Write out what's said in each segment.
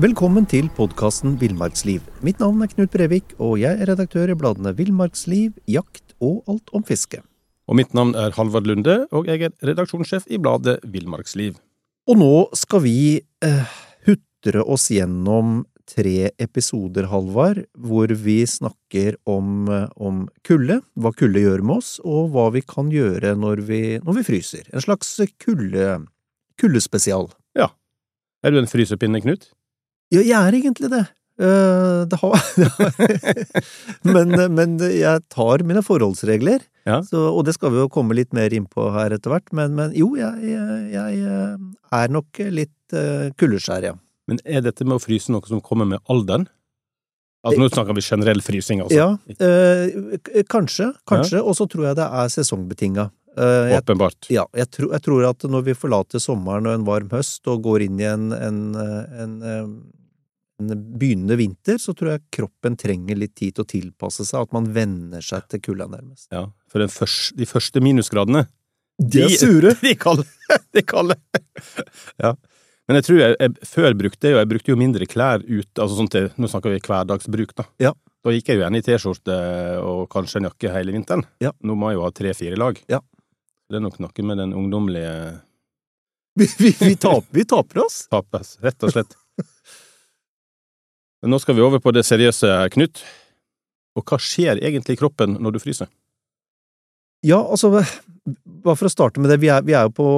Velkommen til podkasten Villmarksliv. Mitt navn er Knut Brevik, og jeg er redaktør i bladene Villmarksliv, Jakt og Alt om fiske. Og mitt navn er Halvard Lunde, og jeg er redaksjonssjef i bladet Villmarksliv. Og nå skal vi eh, hutre oss gjennom tre episoder, Halvard, hvor vi snakker om, eh, om kulde, hva kulde gjør med oss, og hva vi kan gjøre når vi, når vi fryser. En slags kulde, kuldespesial. Ja. Er du en frysepinne, Knut? Ja, jeg er egentlig det. Uh, det har, men, men, jeg tar mine forholdsregler, Ja. så, og det skal vi jo komme litt mer inn på her etter hvert. Men, men jo, jeg, jeg, jeg er nok litt kuldeskjær, ja. Men er dette med å fryse noe som kommer med alderen? Altså, nå snakker vi generell frysing, altså. Ja, øh, kanskje. kanskje, kanskje, og så tror jeg det er sesongbetinga. Uh, jeg, Åpenbart. ja, jeg, tror, jeg tror at når vi forlater sommeren og en varm høst og går inn i en, en, en, en begynnende vinter, så tror jeg kroppen trenger litt tid til å tilpasse seg, at man venner seg til kulda nærmest. Ja, for den først, de første minusgradene De er sure! De de kalde! De kalde. ja. Men jeg tror jeg, jeg før brukte jeg jo, jeg brukte jo mindre klær ut, altså sånn til, nå snakker vi hverdagsbruk da. Ja. Da gikk jeg jo gjerne i t-skjorte og kanskje en jakke hele vinteren. Ja. Nå må jeg jo ha tre-fire lag. Ja. Det er nok noe med den ungdommelige Vi, vi, vi, taper, vi taper oss! tapes, rett og slett. Nå skal vi over på det seriøse, Knut. Og hva skjer egentlig i kroppen når du fryser? Ja, altså, bare for å starte med det, vi er, vi er jo på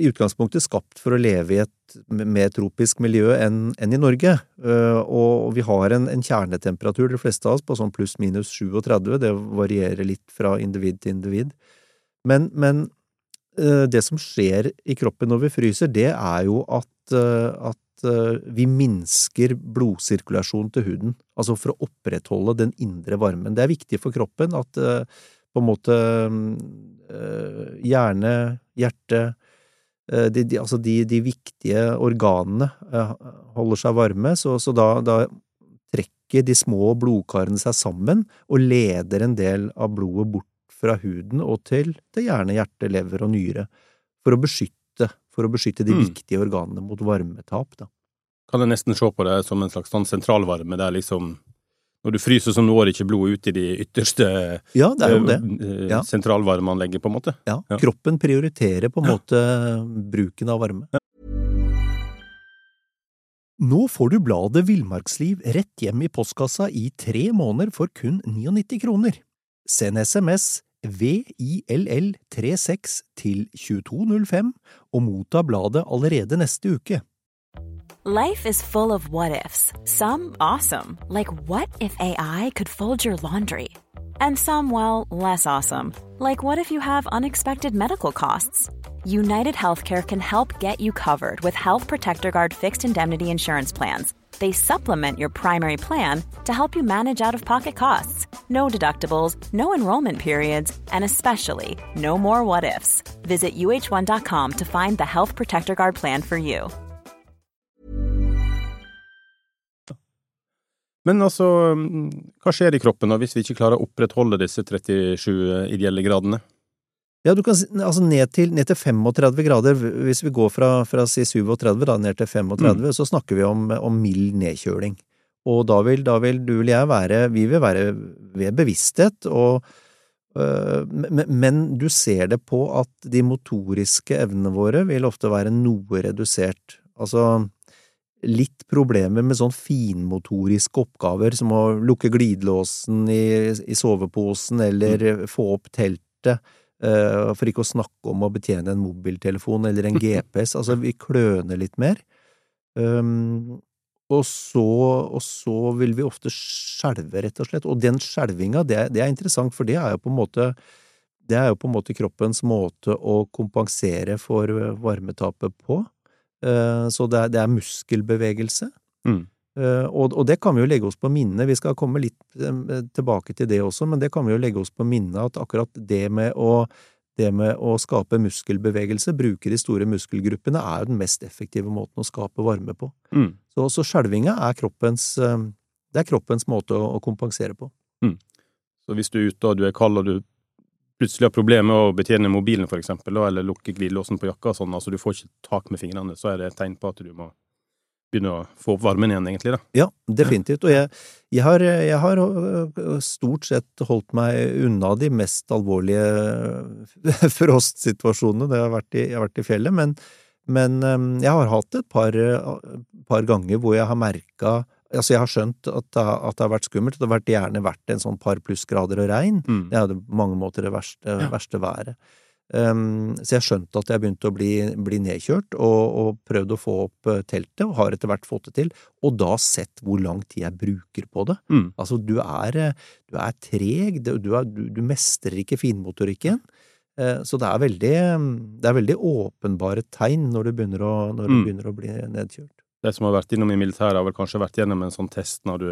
i utgangspunktet skapt for å leve i et mer tropisk miljø enn enn i Norge. Eh, og vi har en, en kjernetemperatur, de fleste av oss, på sånn pluss minus 37. Det varierer litt fra individ til individ. Men, men eh, det som skjer i kroppen når vi fryser, det er jo at, eh, eh, vi minsker blodsirkulasjonen til huden. Altså for å opprettholde den indre varmen. Det er viktig for kroppen at eh, på en måte eh, hjerne, hjerte de, de, altså de, de viktige organene holder seg varme, så, så da, da trekker de små blodkarene seg sammen og leder en del av blodet bort fra huden og til, til hjerne, hjerte, lever og nyre, for å beskytte, for å beskytte de Mm. viktige organene mot varmetap. Da. Kan jeg nesten se på det som en slags sånn sentralvarme, der liksom Når du fryser, så når ikke blodet ut i de ytterste Ja, det er jo det. eh, Ja. sentralvarmeanlegget, på en måte. Ja, Ja. Kroppen prioriterer på en måte bruken av varme. Nå får du bladet Villmarksliv rett hjem i postkassa i tre måneder for kun 99 kroner. Send SMS VILL36 til 2205 og motta bladet allerede neste uke. Life is full of what ifs. Some awesome, like what if AI could fold your laundry? And some, well, less awesome, like what if you have unexpected medical costs? United Healthcare can help get you covered with Health Protector Guard fixed indemnity insurance plans. They supplement your primary plan to help you manage out of pocket costs. No deductibles, no enrollment periods, and especially no more what ifs. Visit uh1.com to find the Health Protector Guard plan for you. Men altså, mm, hva skjer i kroppen hvis vi ikke klarer å opprettholde disse 37 ideelle gradene? Ja, du kan si altså ned til, ned til 35 grader. Hvis vi går fra, fra si 37 da, ned til 35, så snakker vi om, om mild nedkjøling. Og da vil, da vil du eller jeg være Vi vil være ved bevissthet, og øh, men, men du ser det på at de motoriske evnene våre vil ofte være noe redusert. Altså litt problemer med sånn finmotoriske oppgaver som å lukke glidelåsen i, i soveposen eller få opp teltet. Eh, for ikke å snakke om å betjene en mobiltelefon eller en GPS. Altså, vi kløner litt mer. Um, og så, og så vil vi ofte skjelve, rett og slett. Og den skjelvinga, det, det er interessant, for det er jo på en måte det er jo på en måte kroppens måte å kompensere for eh, varmetapet på. Uh, Så det er, det er muskelbevegelse. Mm. Eh, Og, og det kan vi jo legge oss på minnet. Vi skal komme litt eh, tilbake til det også, men det kan vi jo legge oss på minnet at akkurat det med å, det med å skape muskelbevegelse, bruke de store muskelgruppene, er jo den mest effektive måten å skape varme på. Mm. Så, så skjelvinga er kroppens, eh, det er kroppens måte å, å kompensere på. Så hvis du er ute og du er kald og du plutselig har problemer med å betjene mobilen, for eksempel, eller lukke glidelåsen på jakka sånn, altså du får ikke tak med fingrene, så er det et tegn på at du må begynne å få opp varmen igjen, egentlig. da. Ja, definitivt. Og jeg, jeg, har, jeg har øh, stort sett holdt meg unna de mest alvorlige frostsituasjonene. da har vært i, jeg har vært i fjellet, men, men jeg har hatt et par, par ganger hvor jeg har merka Altså, jeg har skjønt at det, at det har vært skummelt. Det har vært, gjerne vært en sånn par plussgrader og regn. Mm. Det er jo på mange måter det verste, Ja. verste været. Um, så jeg skjønte at jeg begynte å bli, bli nedkjørt, og, og prøvde å få opp eh, teltet, og har etter hvert fått det til. Og da sett hvor lang tid jeg bruker på det. Mm. Altså, du er, eh, du er treg, du, er, du, du mestrer ikke finmotorikken. Eh, Så det er veldig, det er veldig åpenbare tegn når du begynner å, når du Mm. begynner å bli nedkjørt. De som har vært innom i militæret, har vel kanskje vært gjennom en sånn test når du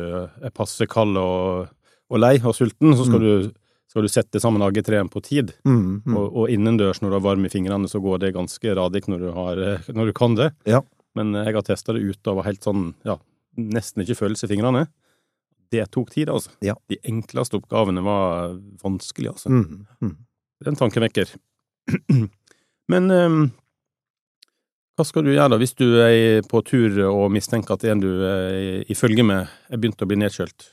er passe kald og, og lei og sulten, så skal, Mm. du, skal du sette sammen AG3-en på tid. Mm, mm. Og, og innendørs, når du har varme i fingrene, så går det ganske radig når du, har, eh, når du kan det. Ja. Men eh, jeg har testa det ute og var helt sånn, ja, nesten ikke følelse i fingrene. Det tok tid, altså. Ja. De enkleste oppgavene var vanskelig, altså. Mm, mm. Det er en tankevekker. Men um, hva skal du gjøre da, hvis du er på tur og mistenker at en du er i følge med, er begynt å bli nedkjølt?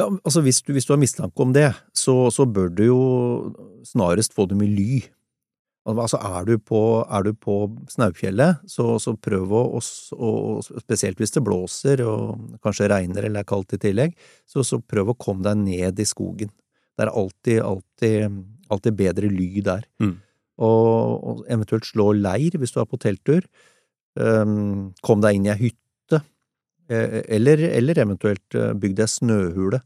Ja, altså hvis du, hvis du har mistanke om det, så, så bør du jo snarest få dem i ly. Altså er du på, er du på Snaufjellet, så, så prøv å, å Spesielt hvis det blåser og kanskje regner eller er kaldt i tillegg, så, så prøv å komme deg ned i skogen. Det er alltid, alltid, alltid bedre ly der. Mm. Og, og eventuelt slå leir hvis du er på telttur. Um, kom deg inn i ei hytte, eller, eller eventuelt bygd bygg deg snøhule.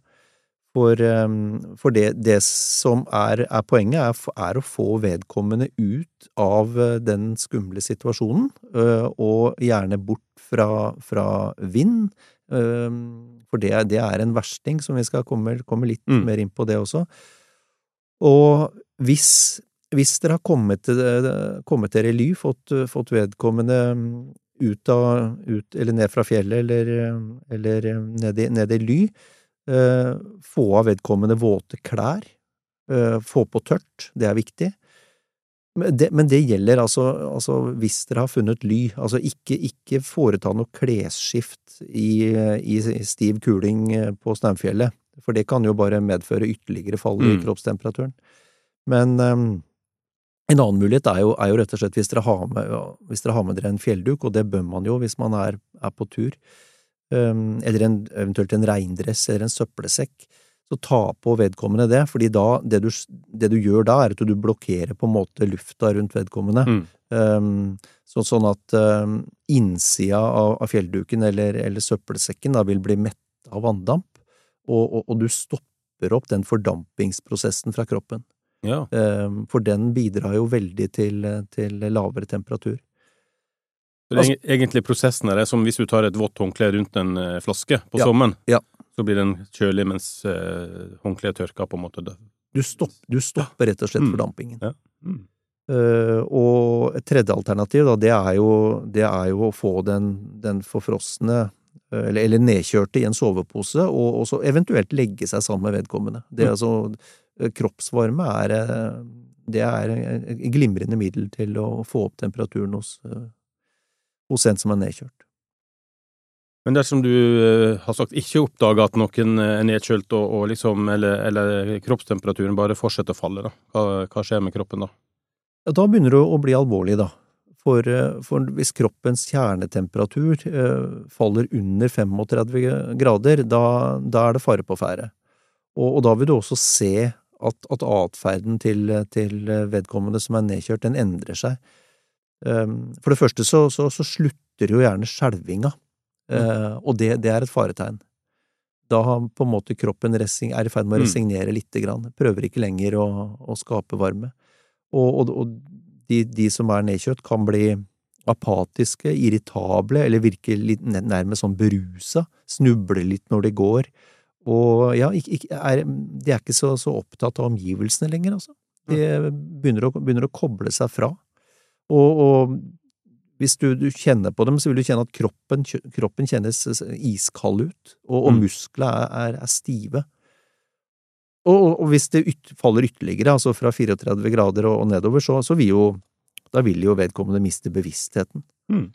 For, um, for det, det som er, er poenget, er, er å få vedkommende ut av eh, den skumle situasjonen, eh, og gjerne bort fra, fra vind. For det, det er en versting, som vi skal komme, komme litt Mm. mer inn på det også. Og hvis, hvis dere har kommet kommet dere i ly, fått, fått vedkommende mm, ut av, ut, eller ned fra fjellet, eller, eller ned, i, ned i ly, eh, få av vedkommende våte klær, eh, få på tørt, det er viktig. Men det, men det gjelder altså, altså hvis dere har funnet ly, altså ikke, ikke foreta noe klesskift i, i, stiv kuling eh, på Snaufjellet, for det kan jo bare medføre ytterligere fall i Mm. kroppstemperaturen. Men ehm, en annen mulighet er jo, er jo rett og slett hvis dere, har med, hvis dere har med dere en fjellduk, og det bør man jo hvis man er, er på tur, um, eller en, eventuelt en regndress eller en søppelsekk, så ta på vedkommende det, fordi da, det du, det du gjør da, er at du blokkerer på en måte lufta rundt vedkommende. Mm. um, så, sånn at um, innsida av, av fjellduken eller, eller søppelsekken da vil bli mett av vanndamp, og, og, og du stopper opp den fordampingsprosessen fra kroppen. Ja. Ehm, for den bidrar jo veldig til, til lavere temperatur. Så det er eg- egentlig prosessen her er som hvis du tar et vått håndkle rundt en eh, flaske på Ja, sommeren, ja. så blir den kjølig mens eh, håndkleet tørker, på en måte. Du, stopp, du stopper rett og slett Mm. fordampingen. Ja. Mm. Uh, og et tredje alternativ, da, det er jo, det er jo å få den, den forfrosne eller, eller nedkjørte i en sovepose, og, og så eventuelt legge seg sammen med vedkommende. Det er Mm. altså Kroppsvarme er eh, det er et glimrende middel til å få opp temperaturen hos, eh, hos en som er nedkjørt. Men dersom du eh, har sagt ikke oppdaga at noen eh, er nedkjølt, og, og liksom, eller, eller kroppstemperaturen bare fortsetter å falle, da. Hva, hva skjer med kroppen da? Ja, da begynner det å bli alvorlig, da. For, eh, for hvis kroppens kjernetemperatur eh, faller under 35 grader, da, da er det fare på ferde. Og, og da vil du også se at, at atferden til, til vedkommende som er nedkjørt, den endrer seg. Um, For det første så, så, så slutter jo gjerne skjelvinga, mm. og det, det er et faretegn. Da har på en måte kroppen resing, er i ferd med å Mm. resignere lite grann, prøver ikke lenger å, å skape varme. Og, og, og de, de som er nedkjørt, kan bli apatiske, irritable, eller virke litt nærmest sånn berusa, snuble litt når de går. Og ja, ikke, er, de er ikke så, så opptatt av omgivelsene lenger, altså. De begynner å, begynner å koble seg fra. Og, og hvis du, du kjenner på dem, så vil du kjenne at kroppen, kroppen kjennes iskald ut, og, og Mm. musklene er, er, er stive. Og, og hvis det yt, faller ytterligere, altså fra 34 grader og, og nedover, så, så vil jo da vil jo vedkommende miste bevisstheten. Mm.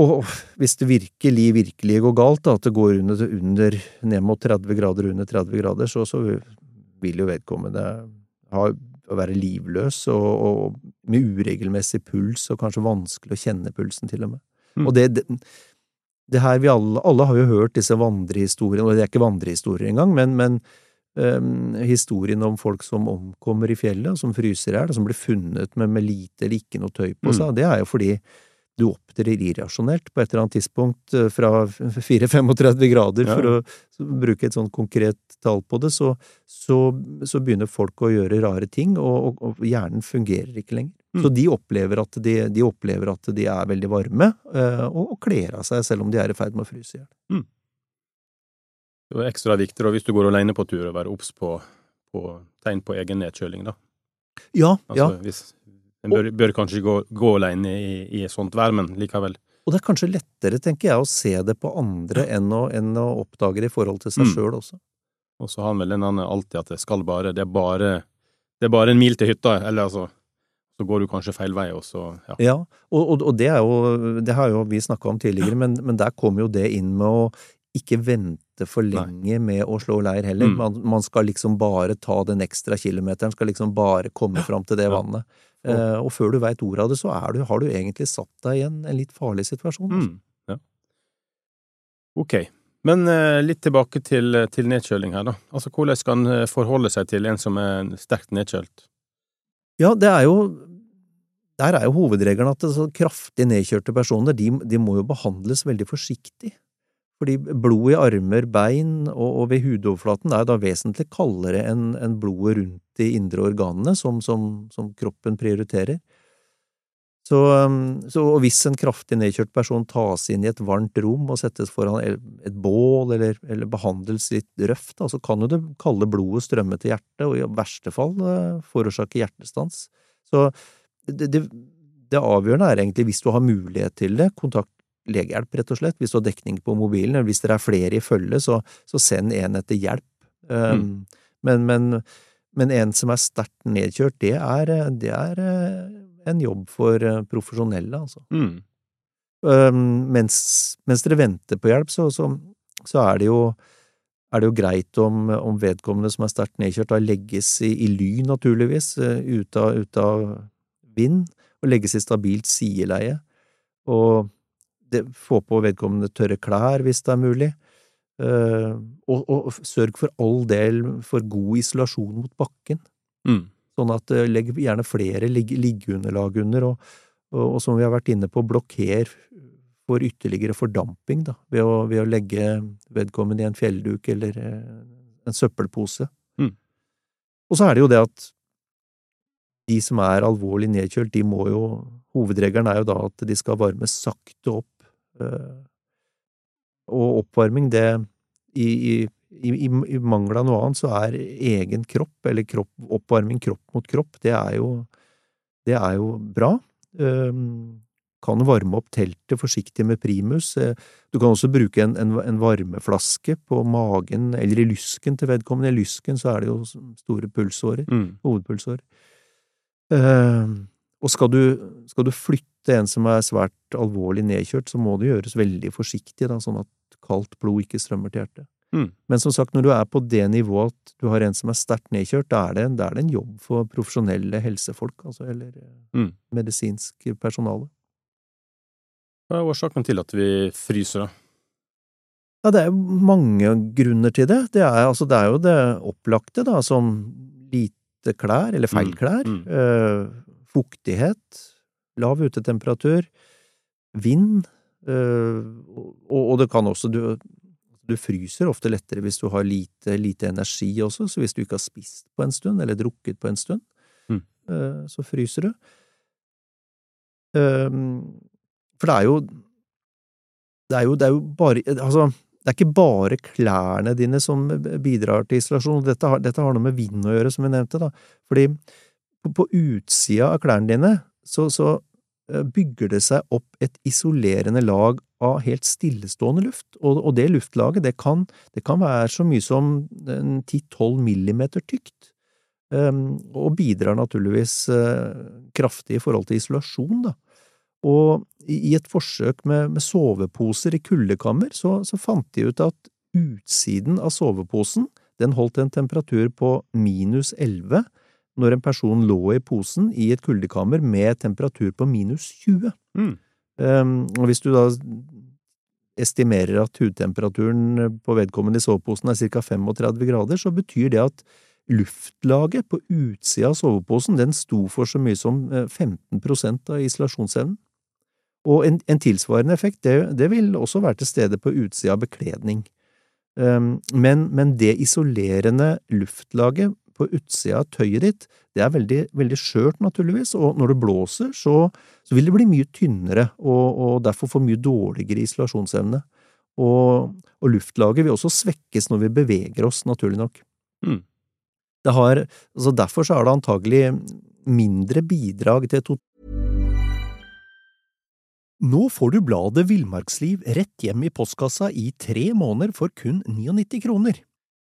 Og hvis det virkelig, virkelig går galt, da, at det går under, under, ned mot 30 grader under 30 grader, så, så vil jo vedkommende ha, være livløs og, og, med uregelmessig puls, og kanskje vanskelig å kjenne pulsen, til og med. Mm. Og det, det, det her vi alle, alle har jo hørt disse vandrehistoriene, og det er ikke vandrehistorier engang, men, men um, historien om folk som omkommer i fjellet, som fryser i hjel, som blir funnet med, med lite eller ikke noe tøy på seg, Mm. det er jo fordi du opptrer irrasjonelt på et eller annet tidspunkt eh, fra 4-35 grader, Ja. for å bruke et sånn konkret tall på det, så, så, så begynner folk å gjøre rare ting, og, og, og hjernen fungerer ikke lenger. Mm. Så de opplever, at de, de opplever at de er veldig varme, eh, og, og kler av seg selv om de er i ferd med å fryse i hjel. Det er ekstra viktig da, hvis du går alene på tur, å være obs på, på tegn på egen nedkjøling, da. Ja, Altså, ja. hvis, en bør, bør kanskje gå, gå alene i, i sånt vær, men likevel. Og det er kanskje lettere, tenker jeg, å se det på andre enn å, enn å oppdage det i forhold til seg Mm. sjøl også. Og så har han vel en annen alltid at det skal bare Det bare Det er bare en mil til hytta, eller altså Så går du kanskje feil vei, og så Ja. Ja, og, og, og det er jo Det har jo vi snakka om tidligere, men, men der kommer jo det inn med å ikke vente for Nei. lenge med å slå leir heller. Mm. Man, man skal liksom bare ta den ekstra kilometeren, skal liksom bare komme fram til det Ja. Eh, og før du veit ordet av det, så er du, har du egentlig satt deg i en, en litt farlig situasjon. altså. Mm, ja. Ok. Men eh, litt tilbake til, til nedkjøling her, da. Altså, hvordan skal en eh, forholde seg til en som er sterkt nedkjølt? Ja, det er jo Der er jo hovedregelen at så kraftig nedkjørte personer, de, de må jo behandles veldig forsiktig. Fordi blod i armer, bein og, og ved hudoverflaten er da vesentlig kaldere enn en blodet rundt de indre organene, som, som, som kroppen prioriterer. Så, um, så og hvis en kraftig nedkjørt person tas inn i et varmt rom og settes foran et bål eller, eller behandles litt røft, da, så kan jo det kalde blodet strømme til hjertet, og i verste fall eh, forårsake hjertestans. Så det, det, det avgjørende er egentlig, hvis du har mulighet til det, kontakt legehjelp, rett og slett. Hvis du har dekning på mobilen, eller hvis dere er flere i følge, så, så send en etter hjelp. Um, men, men, men en som er sterkt nedkjørt, det er, det er eh, en jobb for eh, profesjonelle, altså. Mm. Um, mens, mens dere venter på hjelp, så, så, så er det jo er det jo greit om, om vedkommende som er sterkt nedkjørt, da legges i, i ly, naturligvis, eh, ute av, ut av vind, og legges i stabilt sideleie. Og det, få på vedkommende tørre klær hvis det er mulig. Uh, og, og sørg for all del for god isolasjon mot bakken. Mm. Sånn at uh, legg gjerne flere lig, liggeunderlag under, og, og, og som vi har vært inne på, blokker for ytterligere fordamping, da, ved å, ved å legge vedkommende i en fjellduk eller uh, en søppelpose. Mm. Og så er det jo det at de som er alvorlig nedkjølt, de må jo Hovedregelen er jo da at de skal varmes sakte opp. Eh, Og oppvarming, det i, i, i, i mangel av noe annet, så er egen kropp, eller kropp, oppvarming kropp mot kropp, det er jo, det er jo bra. Um, kan varme opp teltet forsiktig med primus. Eh, Du kan også bruke en, en, en varmeflaske på magen eller i lysken til vedkommende. I lysken så er det jo store pulsårer, Mm. hovedpulsårer. Og skal du, skal du flytte en som er svært alvorlig nedkjørt, så må det gjøres veldig forsiktig, da, sånn at kaldt blod ikke strømmer til hjertet. Mm. Men som sagt, når du er på det nivået at du har en som er sterkt nedkjørt, da er det, da er det en jobb for profesjonelle helsefolk, altså, eller eh, Mm. medisinsk personale. Hva er årsaken til at vi fryser, da? Ja, det er mange grunner til det. Det er, altså, det er jo det opplagte, da, som lite klær, eller feil Mm, klær, mm. eh, fuktighet, lav utetemperatur, vind, eh, og, det kan også du, du fryser ofte lettere hvis du har lite, lite energi også, så hvis du ikke har spist på en stund, eller drukket på en stund, Mm. eh, så fryser du. For det er jo det er jo, det er jo bare Altså, det er ikke bare klærne dine som bidrar til isolasjon. Dette har, dette har noe med vind å gjøre, som vi nevnte, da. Fordi på, på utsida av klærne dine så, så eh, bygger det seg opp et isolerende lag av helt stillestående luft, og, og det luftlaget, det kan, det kan være så mye som 10–12 millimeter tykt, um, og bidrar naturligvis uh, kraftig i forhold til isolasjon, da. Og i et forsøk med, med soveposer i kuldekammer, så, så, fant de ut at utsiden av soveposen den holdt en temperatur på minus 11 når en person lå i posen i et kuldekammer med temperatur på minus 20. Mm. Um, og hvis du da estimerer at hudtemperaturen på vedkommende i soveposen er ca. 35 grader, så betyr det at luftlaget på utsida av soveposen den sto for så mye som 15% av isolasjonsevnen. Og en, en tilsvarende effekt, det, det, vil også være til stede på utsida av bekledning. Um, men, men, det isolerende luftlaget på utsida av tøyet ditt, det er veldig, veldig skjørt, naturligvis, og når det blåser, så, så vil det bli mye tynnere, og, og, derfor få mye dårligere isolasjonsevne. Og, og, luftlaget vil også svekkes når vi beveger oss, naturlig nok. Mm. Har, altså derfor så er det antagelig mindre bidrag til to Nå får du bladet Villmarksliv rett hjem i postkassa i tre måneder for kun 99 kroner.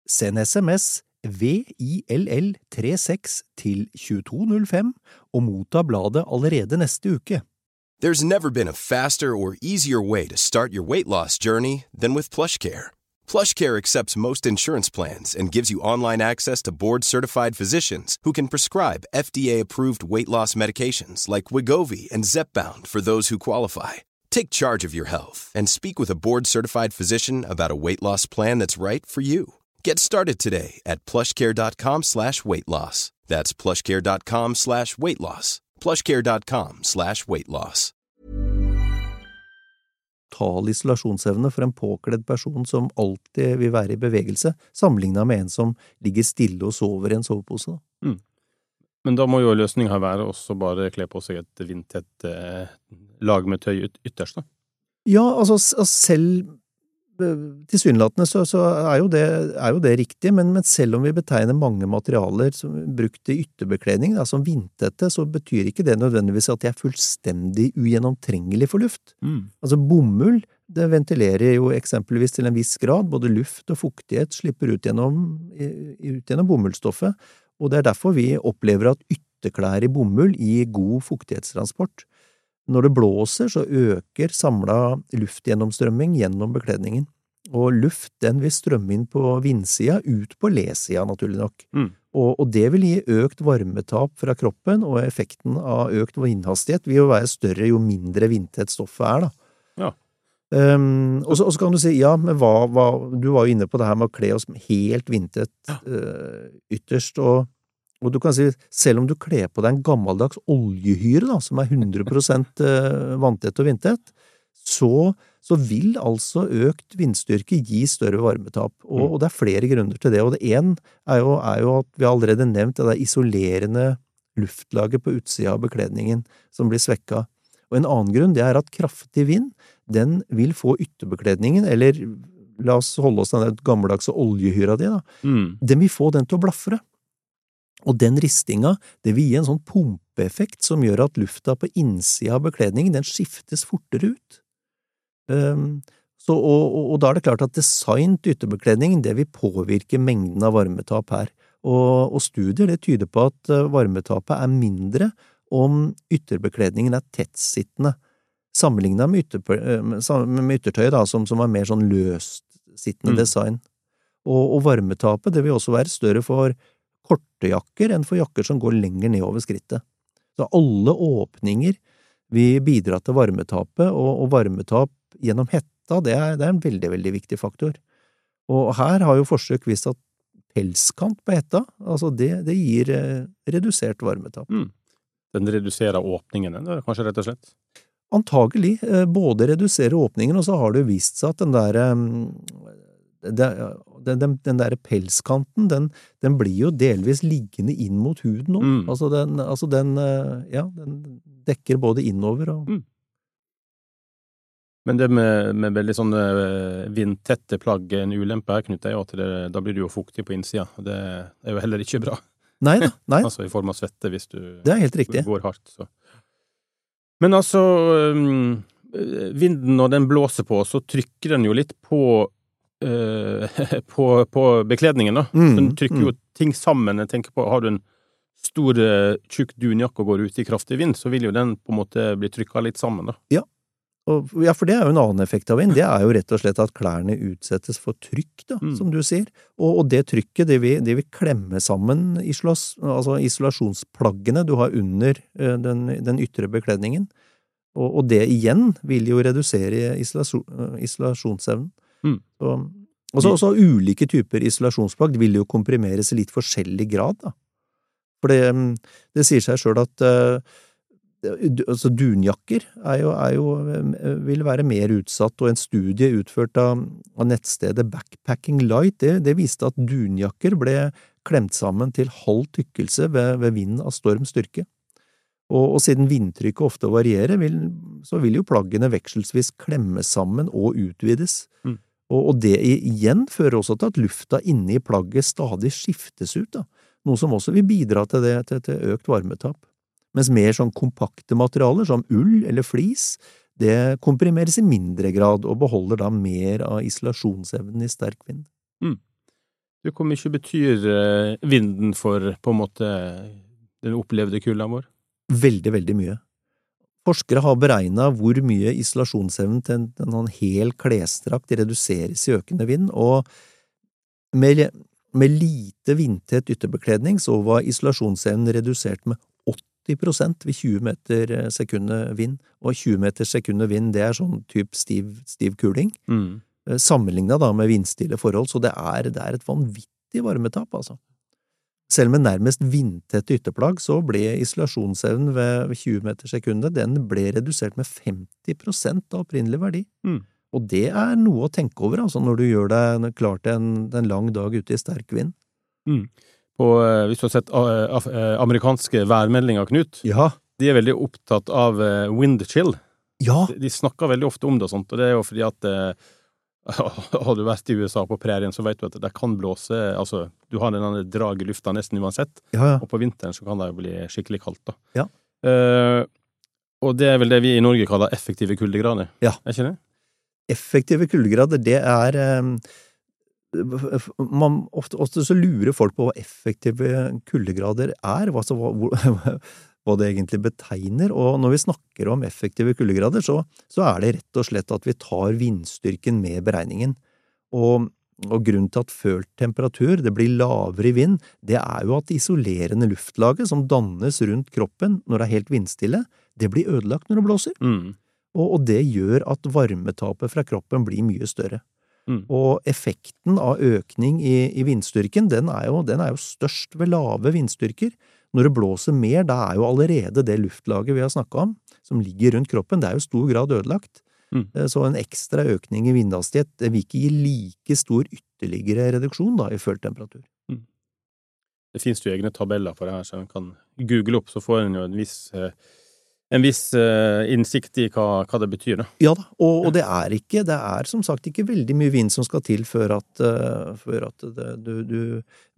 Send SMS VILL36 til 2205 og motta bladet allerede neste uke. There's never been a faster or easier way to start your weight loss journey than with PlushCare. PlushCare accepts most insurance plans and gives you online access to board-certified physicians who can prescribe FDA-approved weight loss medications like Wigovi and Zepbound for those who qualify. Take charge of your health and speak with a board-certified physician about a weight loss plan that's right for you. Get started today at plushcare.com slash weight loss. That's plushcare.com slash weight loss. Plushcare.com slash weight loss. Total isolasjonsevne for en påkledd person som alltid vil være i bevegelse, sammenlignet med en som ligger stille og sover i en sovepose. Mm. Men da må jo løsninga være også bare kle på seg et vindtett eh, lag med tøy ytterst, da? Ja, altså selv Tilsynelatende så, så er, jo det, er, jo det, riktig, men, men, selv om vi betegner mange materialer som brukt i ytterbekledning da, som vindtette, så betyr ikke det nødvendigvis at de er fullstendig ugjennomtrengelig for luft. Mm. Altså bomull det ventilerer jo eksempelvis til en viss grad, både luft og fuktighet slipper ut gjennom, ut gjennom bomullsstoffet, og det er derfor vi opplever at ytterklær i bomull gir god fuktighetstransport. Når det blåser, så øker samla luftgjennomstrømming gjennom bekledningen, og luft den vil strømme inn på vindsida, ut på lesida, naturlig nok. Mm. Og, og, det vil gi økt varmetap fra kroppen, og effekten av økt vindhastighet vil jo være større jo mindre vindtett stoffet er, da. Ja. Um, og, så, kan du si, ja, men hva, hva Du var jo inne på det her med å kle oss helt vindtett uh, ytterst, og og du kan si, selv om du kler på deg en gammeldags oljehyre, da, som er 100 eh, vanntett og vindtett, så, så, vil altså økt vindstyrke gi større varmetap. Og, mm. og, det er flere grunner til det. Og det ene er, er, jo at vi har allerede nevnt det der isolerende luftlaget på utsida av bekledningen som blir svekka. Og en annen grunn det er at kraftig vind den vil få ytterbekledningen, eller la oss holde oss til den gammeldagse oljehyra di, da, mm. den vil få den til å blafre. Og den ristinga, det vil gi en sånn pumpeeffekt som gjør at lufta på innsida av bekledningen, den skiftes fortere ut. Um, så, og, og, og, da er det klart at design til ytterbekledning, det vil påvirke mengden av varmetap her. Og, og studier det tyder på at eh, varmetapet er mindre om ytterbekledningen er tettsittende, sammenligna med, ytter, eh, med yttertøyet, da, som, som er mer sånn løstsittende mm. design. Og varmetapet det vil også være større for korte jakker enn for jakker som går lenger nedover skrittet. Så alle åpninger vil bidra til varmetapet, og, og varmetap gjennom hetta, det er, det er, en veldig, veldig viktig faktor. Og her har jo forsøk vist at pelskant på hetta, altså det, det gir eh, redusert varmetap. Mm. Den reduserer åpningene, kanskje rett og slett? Antagelig. Eh, både reduserer åpningen, og så har det jo vist seg at den der eh, den, den, den der pelskanten, den, den, blir jo delvis liggende inn mot huden òg. Mm. Altså, den, altså den, eh, ja, den dekker både innover og mm. Men det med, med veldig sånne eh, vindtette plagg, en ulempe her, Knut, er jo at det, da blir du jo fuktig på innsida. Det er jo heller ikke bra. Nei da. Nei. altså i form av svette, hvis du det helt riktig. går hardt. Så. Men altså, um, vinden når den blåser på, så trykker den jo litt på på, på, bekledningen, da. Mm, Den trykker jo mm. ting sammen. Jeg tenker på, Har du en stor, eh, tjukk dunjakke og går ut i kraftig vind, så vil jo den på en måte bli trykka litt sammen, da. Og, ja, for det er jo en annen effekt av vind. Det er jo rett og slett at klærne utsettes for trykk, da, Mm. som du sier. Og, og det trykket, det vil, det vil klemme sammen isolas, altså isolasjonsplaggene du har under eh, den, den ytre bekledningen. Og, og det igjen vil jo redusere isolasjon, eh, isolasjonsevnen. Mm. Så, også, også ulike typer isolasjonsplagg vil jo komprimeres i litt forskjellig grad, da. For det, mm, det sier seg sjøl at eh, altså dunjakker er jo, er jo, eh, vil være mer utsatt, og en studie utført av, av nettstedet Backpacking Light, det, det viste at dunjakker ble klemt sammen til halv tykkelse ved, ved vind av storm styrke. Og, og siden vindtrykket ofte varierer, vil, så vil jo plaggene vekselsvis klemmes sammen og utvides. Mm. Og, det igjen fører også til at lufta inne i plagget stadig skiftes ut, da. noe som også vil bidra til, det, til, til økt varmetap mens mer sånn kompakte materialer, som ull eller flis, det komprimeres i mindre grad og beholder da mer av isolasjonsevnen i sterk vind. Du, Hvor mye betyr eh, vinden for på en måte den opplevde kulda vår? Veldig, veldig mye. Forskere har beregna hvor mye isolasjonsevnen til en, en sånn hel klesdrakt reduseres i økende vind, og med, med lite vindtett ytterbekledning så var isolasjonsevnen redusert med 80% ved 20 meter sekundet vind, og 20 meter sekundet vind det er sånn type stiv, stiv kuling, Mm. sammenligna da med vindstille forhold, så det er, det er et vanvittig varmetap, altså. Selv med nærmest vindtette ytterplagg så ble isolasjonsevnen ved 20 meter sekundet den ble redusert med 50 av opprinnelig verdi. Mm. Og det er noe å tenke over altså, når du gjør deg klar til en, en lang dag ute i sterk vind. På, eh, hvis du har sett eh, eh, amerikanske værmeldinger, Knut, Ja. de er veldig opptatt av wind chill. Ja, De, snakker veldig ofte om det og sånt, og det er jo fordi at har du vært i USA på prærien, så vet du at det kan blåse Altså, du har denne drag i lufta nesten uansett, ja, ja. og på vinteren så kan det jo bli skikkelig kaldt, da. Ja. Uh, og det er vel det vi i Norge kaller effektive kuldegrader, Ja. er ikke det? effektive kuldegrader, det er um, man, ofte, ofte så lurer folk på hva effektive kuldegrader er, altså hva, hvor, hva det egentlig betegner, og når vi snakker om effektive kuldegrader, så, så er det rett og slett at vi tar vindstyrken med beregningen. Og, og grunnen til at følt temperatur, det blir lavere i vind, det er jo at det isolerende luftlaget som dannes rundt kroppen når det er helt vindstille, det blir ødelagt når det blåser Mm. og, og det gjør at varmetapet fra kroppen blir mye større. Mm. Og effekten av økning i, i vindstyrken, den er, jo, den er jo størst ved lave vindstyrker. Når det blåser mer, da er jo allerede det luftlaget vi har snakka om, som ligger rundt kroppen, det er jo i stor grad ødelagt. Mm. Eh, Så en ekstra økning i vindhastighet det vil ikke gi like stor ytterligere reduksjon da, i følt temperatur. Det finnes jo egne tabeller for det her, så en kan google opp, så får en jo en viss, eh, en viss eh, innsikt i hva, hva det betyr, da. Ja da, og, og det er ikke, det er som sagt ikke veldig mye vind som skal til før at, uh, før at det, du, du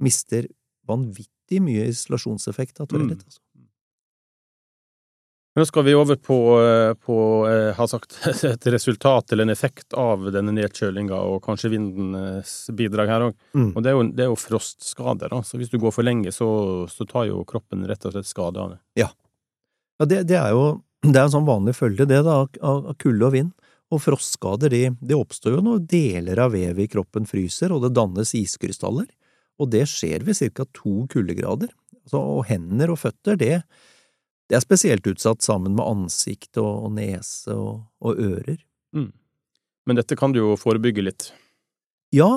mister vanvittig mye isolasjonseffekt av toalett. Mm. Altså. Nå skal vi over på, eh, på eh, har sagt, et resultat eller en effekt av denne nedkjølinga og kanskje vindens bidrag her òg. Mm. Og det er, jo, det er jo frostskader. Da. Så hvis du går for lenge, så, så tar jo kroppen rett og slett skade av det. Ja, det, det er jo det er en sånn vanlig følge, det, da, av, kulde og vind. Og frostskader, de, det oppstår jo når deler av vevet i kroppen fryser, og det dannes iskrystaller. Og det skjer ved ca. to kuldegrader. Altså, og hender og føtter, det, det er spesielt utsatt sammen med ansikt og, og nese og, og ører. Men dette kan du jo forebygge litt. Ja,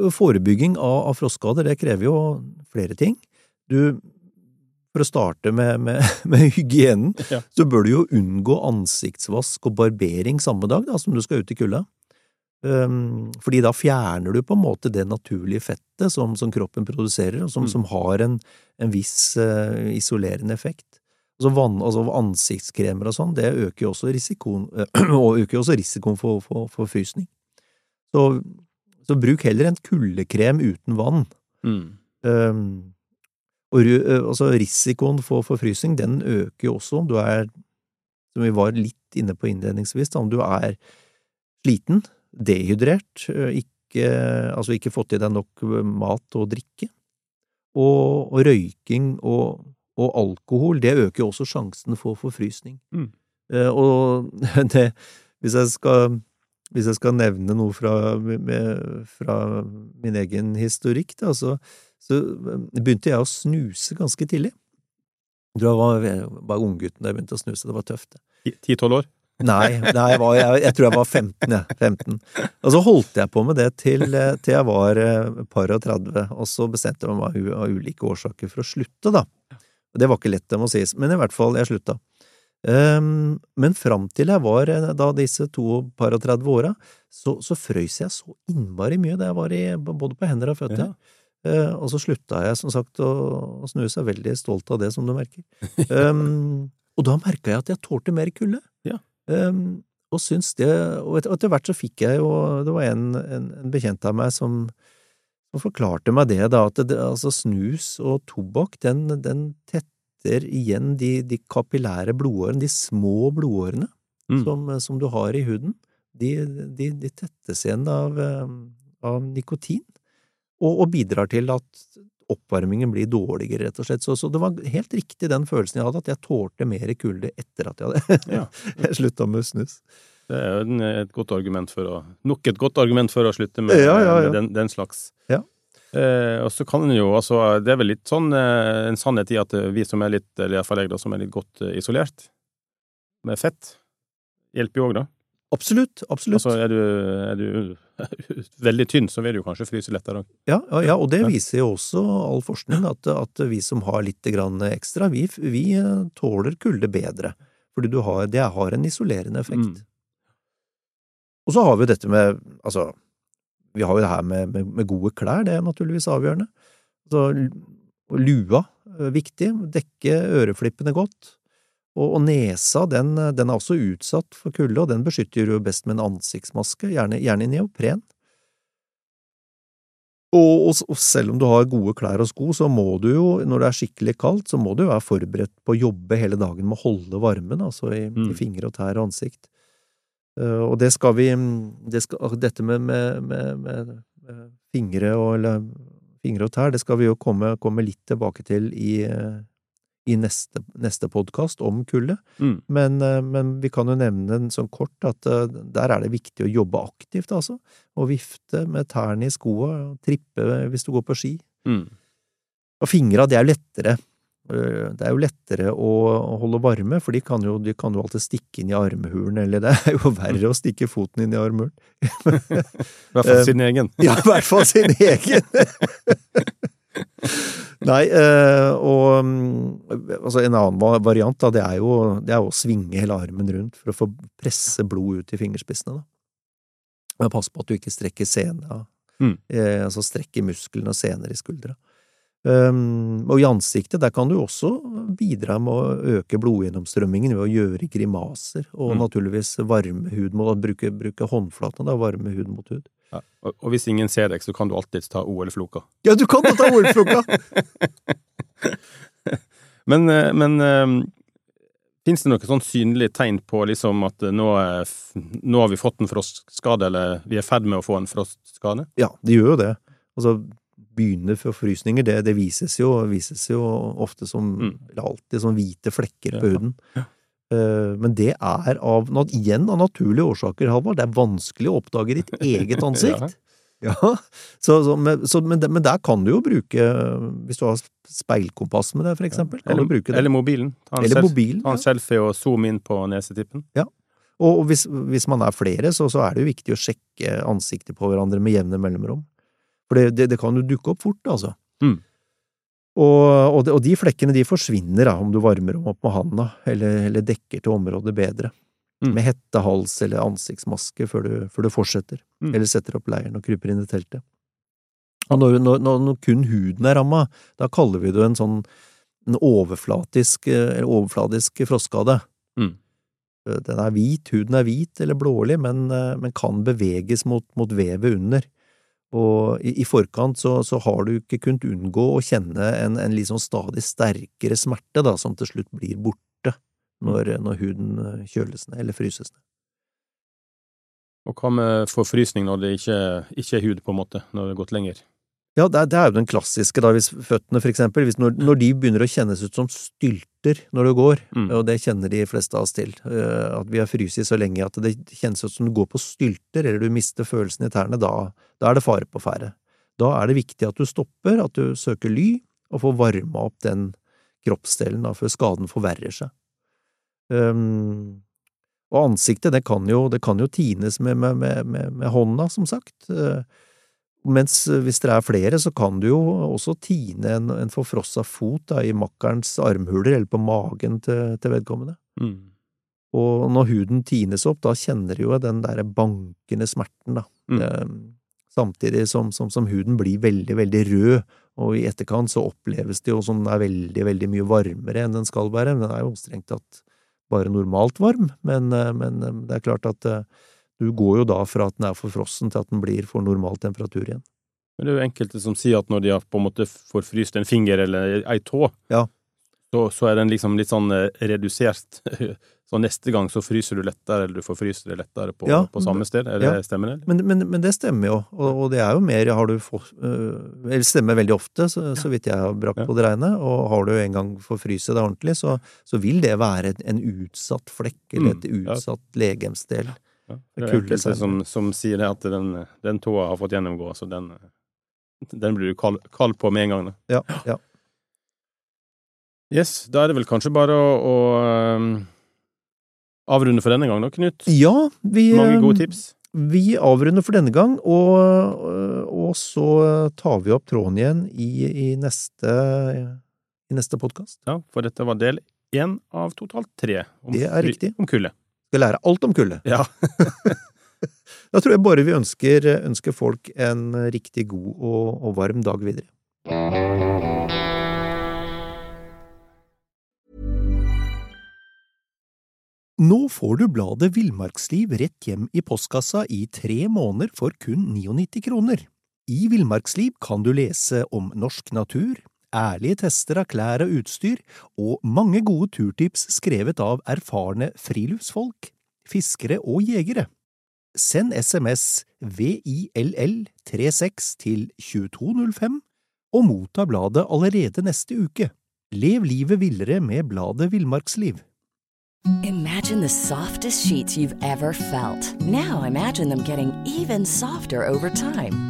forebygging av, av frostskader, det krever jo flere ting. Du, for å starte med, med, med hygienen, Ja. så bør du jo unngå ansiktsvask og barbering samme dag da, som du skal ut i kulda. Um, fordi da fjerner du på en måte det naturlige fettet som, som kroppen produserer, og som, Mm. som har en, en viss uh, isolerende effekt. Altså, vann, altså Ansiktskremer og sånn, det øker jo også risikoen, og øker også risikoen for, for, for frysning. Så, så bruk heller en kuldekrem uten vann. Mm. Um, og altså risikoen for forfrysning, den øker jo også om du er, som vi var litt inne på innledningsvis, da, om du er sliten, dehydrert, ikke, altså ikke fått i deg nok mat og drikke. Og, og røyking og, og alkohol, det øker jo også sjansen for forfrysning. Mm. Og det, hvis jeg skal hvis jeg skal nevne noe fra, med, fra min egen historikk, da, så, så begynte jeg å snuse ganske tidlig. Jeg tror jeg var, var unggutten da jeg begynte å snuse, det var tøft. Ti-tolv år? Nei, nei jeg, var, jeg, jeg tror jeg var 15, jeg. 15. Og så holdt jeg på med det til, til jeg var eh, par og 30, og så bestemte jeg meg av ulike årsaker for å slutte, da. Det var ikke lett, det må sies, men i hvert fall, jeg slutta. Um, men fram til jeg var eh, da disse to par og 30 åra, så, så frøys jeg så innmari mye da jeg var i, både på hender og føtter. Ja. Uh, og så slutta jeg som sagt å, å snuse, veldig stolt av det, som du merker. Um, og da merka jeg at jeg tålte mer kulde. Um, og syns det Og etter, hvert så fikk jeg jo Det var en, en, en bekjent av meg som, som forklarte meg det, da, at det, altså snus og tobakk, den, den tetter igjen de, de kapillære blodårene, de små blodårene Mm. som, som du har i huden. De, de, de tettes igjen av, eh, av nikotin, og, og bidrar til at oppvarmingen blir dårligere, rett og slett. Så, så det var helt riktig den følelsen jeg hadde, at jeg tålte mer kulde etter at jeg hadde Ja. slutta med snus. Det er jo et godt argument for å Nok et godt argument for å slutte med, Ja, ja, med den, den slags. Ja. Eh, og så kan en jo altså Det er vel litt sånn eh, en sannhet i at eh, vi som er litt, eller iallfall jeg, da, som er litt godt eh, isolert med fett, hjelper jo òg, da. Absolutt, absolutt. Altså, er du, er du veldig tynn, så vil du kanskje fryse lettere òg. Ja, ja, ja, og det viser jo også all forskning, at, at vi som har litt grann ekstra, vi, vi eh, tåler kulde bedre. Fordi du har, det har en isolerende effekt. Mm. Og så har vi dette med, altså, vi har jo det her med, med, med gode klær, det er naturligvis avgjørende. Så, lua, er viktig, dekke øreflippene godt. Og, og nesa, den, den er også utsatt for kulde, og den beskytter du best med en ansiktsmaske, gjerne, gjerne i neopren. Og, og, og selv om du har gode klær og sko, så må du jo, når det er skikkelig kaldt, så må du jo være forberedt på å jobbe hele dagen med å holde varmen, altså i, Mm. i fingre og tær og ansikt. Uh, og det skal vi det skal, Dette med, med, med, med, med fingre, og, eller, fingre og tær, det skal vi jo komme, komme litt tilbake til i, eh, i neste, neste podkast om kullet. Mm. Men, eh, men vi kan jo nevne en sånn kort at eh, der er det viktig å jobbe aktivt, altså. Og vifte med tærne i skoa, trippe hvis du går på ski. Mm. Og fingra, det er lettere. Øh, Det er jo lettere å å holde varme, for de kan jo, de kan jo alltid stikke inn i armhulen, eller det er jo verre å stikke foten inn i armhulen. I hvert fall Eh, sin egen. Ja, i hvert fall sin egen. Nei, eh, og mm, altså en annen variant, da, det er jo det er å svinge hele armen rundt for å få presse blod ut i fingerspissene, da. Men pass på at du ikke strekker sena, Mm. eh, altså strekker musklene og sener i skuldra. Um, og i ansiktet, der kan du også bidra med å øke blodgjennomstrømmingen ved å gjøre grimaser, og Mm. naturligvis varme hud mot, bruke, bruke håndflatene, da, varme hud mot hud. Ja. Og, og hvis ingen ser deg, så kan du alltids ta OL-floka. Ja, du kan jo ta OL-floka! Men, eh, men um, Fins det noe sånn synlig tegn på liksom at eh, nå, er nå har vi fått en frostskade, eller vi er i ferd med å få en frostskade? Ja, de gjør jo det. Altså, begynnende forfrysninger, det, det vises, jo, vises jo ofte som, Mm. alltid som hvite flekker Ja. på huden. Eh, Men det er av, igjen av naturlige årsaker, Halvard. Det er vanskelig å oppdage ditt eget ansikt. Ja, så, så, men, så, men, men der kan du jo bruke, hvis du har speilkompass med deg, for eksempel, Eller, eller mobilen. Ta en, Eller self, mobilen. ta en Ja. selfie og zoome inn på nesetippen. Og og hvis, hvis man er flere, så, så er det jo viktig å sjekke ansiktet på hverandre med jevne mellomrom. For det, det, det kan jo dukke opp fort, altså. Mm. Og, og, de, og de flekkene de forsvinner da, om du varmer dem opp med handa, eller, eller dekker til området bedre. Mm. Med hette, hals eller ansiktsmaske før du, før du fortsetter, Mm. eller setter opp leiren og kryper inn i teltet. Og når, når, når, kun huden er ramma, da kaller vi det en sånn en overflatisk, eh, overfladisk frostskade. Mm. Den er hvit, huden er hvit eller blålig, men, eh, men kan beveges mot, mot vevet under. Og i, i forkant så, så har du ikke kunnet unngå å kjenne en, en sånn stadig sterkere smerte, da, som til slutt blir borte når, når huden eh, kjøles ned eller fryses ned. Og hva med forfrysning når det ikke, ikke er hud, på en måte, når det har gått lenger? Ja, det er, det er jo den klassiske, da, hvis føttene for eksempel, hvis når, når de begynner å kjennes ut som stylter når du går, Mm. og det kjenner de fleste av oss til, eh, at vi har fryst så lenge at det kjennes ut som du går på stylter, eller du mister følelsen i tærne, da, da er det fare på ferde. Da er det viktig at du stopper, at du søker ly, og får varma opp den kroppsdelen da, før skaden forverrer seg. Um, og ansiktet, det kan jo, det kan jo tines med, med, med, med, hånda, som sagt. Eh, Mens hvis dere er flere, så kan du jo også tine en, en forfrossa fot da, i makkerens armhuler eller på magen til, til vedkommende. Mm. Og når huden tines opp, da kjenner du jo den derre bankende smerten, da. Mm. Eh, samtidig som, som, som huden blir veldig, veldig rød, og i etterkant så oppleves det jo som den er veldig, veldig mye varmere enn den skal være. Den er jo strengt tatt bare normalt varm, men, eh, men eh, det er klart at eh, du går jo da fra at den er for frossen til at den blir for normal temperatur igjen. Men det er jo enkelte som sier at når de har på en måte forfryst en finger eller ei tå, Ja. så, så er den liksom litt sånn eh, redusert. Så neste gang så fryser du lettere, eller du får fryse det lettere på, Ja, på samme sted. Er det ja. stemmer det? Men, men, men det stemmer jo, og, og det er jo mer har du fått øh, Eller stemmer veldig ofte, så, så vidt jeg har brakt på det reine, og har du en gang forfryst det ordentlig, så, så vil det være en utsatt flekk, eller et Mm, ja. utsatt legemsdel. Enkelte som, som sier det at den, den tåa har fått gjennomgå, så den, den blir du kald, kald på med en gang. Da. Ja, ja. Yes, da er det vel kanskje bare å, å um, avrunde for denne gang, da, Knut. ja vi, Mange gode tips. vi avrunder for denne gang, og, øh, og så tar vi opp tråden igjen i, i neste, i neste podkast. Ja, for dette var del én av totalt tre. Om, Det er riktig. Om kulde. Skal lære alt om kulde. Ja. Da tror jeg bare vi ønsker, ønsker folk en riktig god og, og varm dag videre. Nå får du bladet Villmarksliv rett hjem i postkassa i tre måneder for kun 99 kroner. I Villmarksliv kan du lese om norsk natur, ærlige tester av klær og utstyr, og mange gode turtips skrevet av erfarne friluftsfolk, fiskere og jegere. Send SMS VILL36 til 2205 og motta bladet allerede neste uke. Lev livet villere med bladet Villmarksliv. Imagine the softest sheets you've ever felt. Now imagine them getting even softer over time.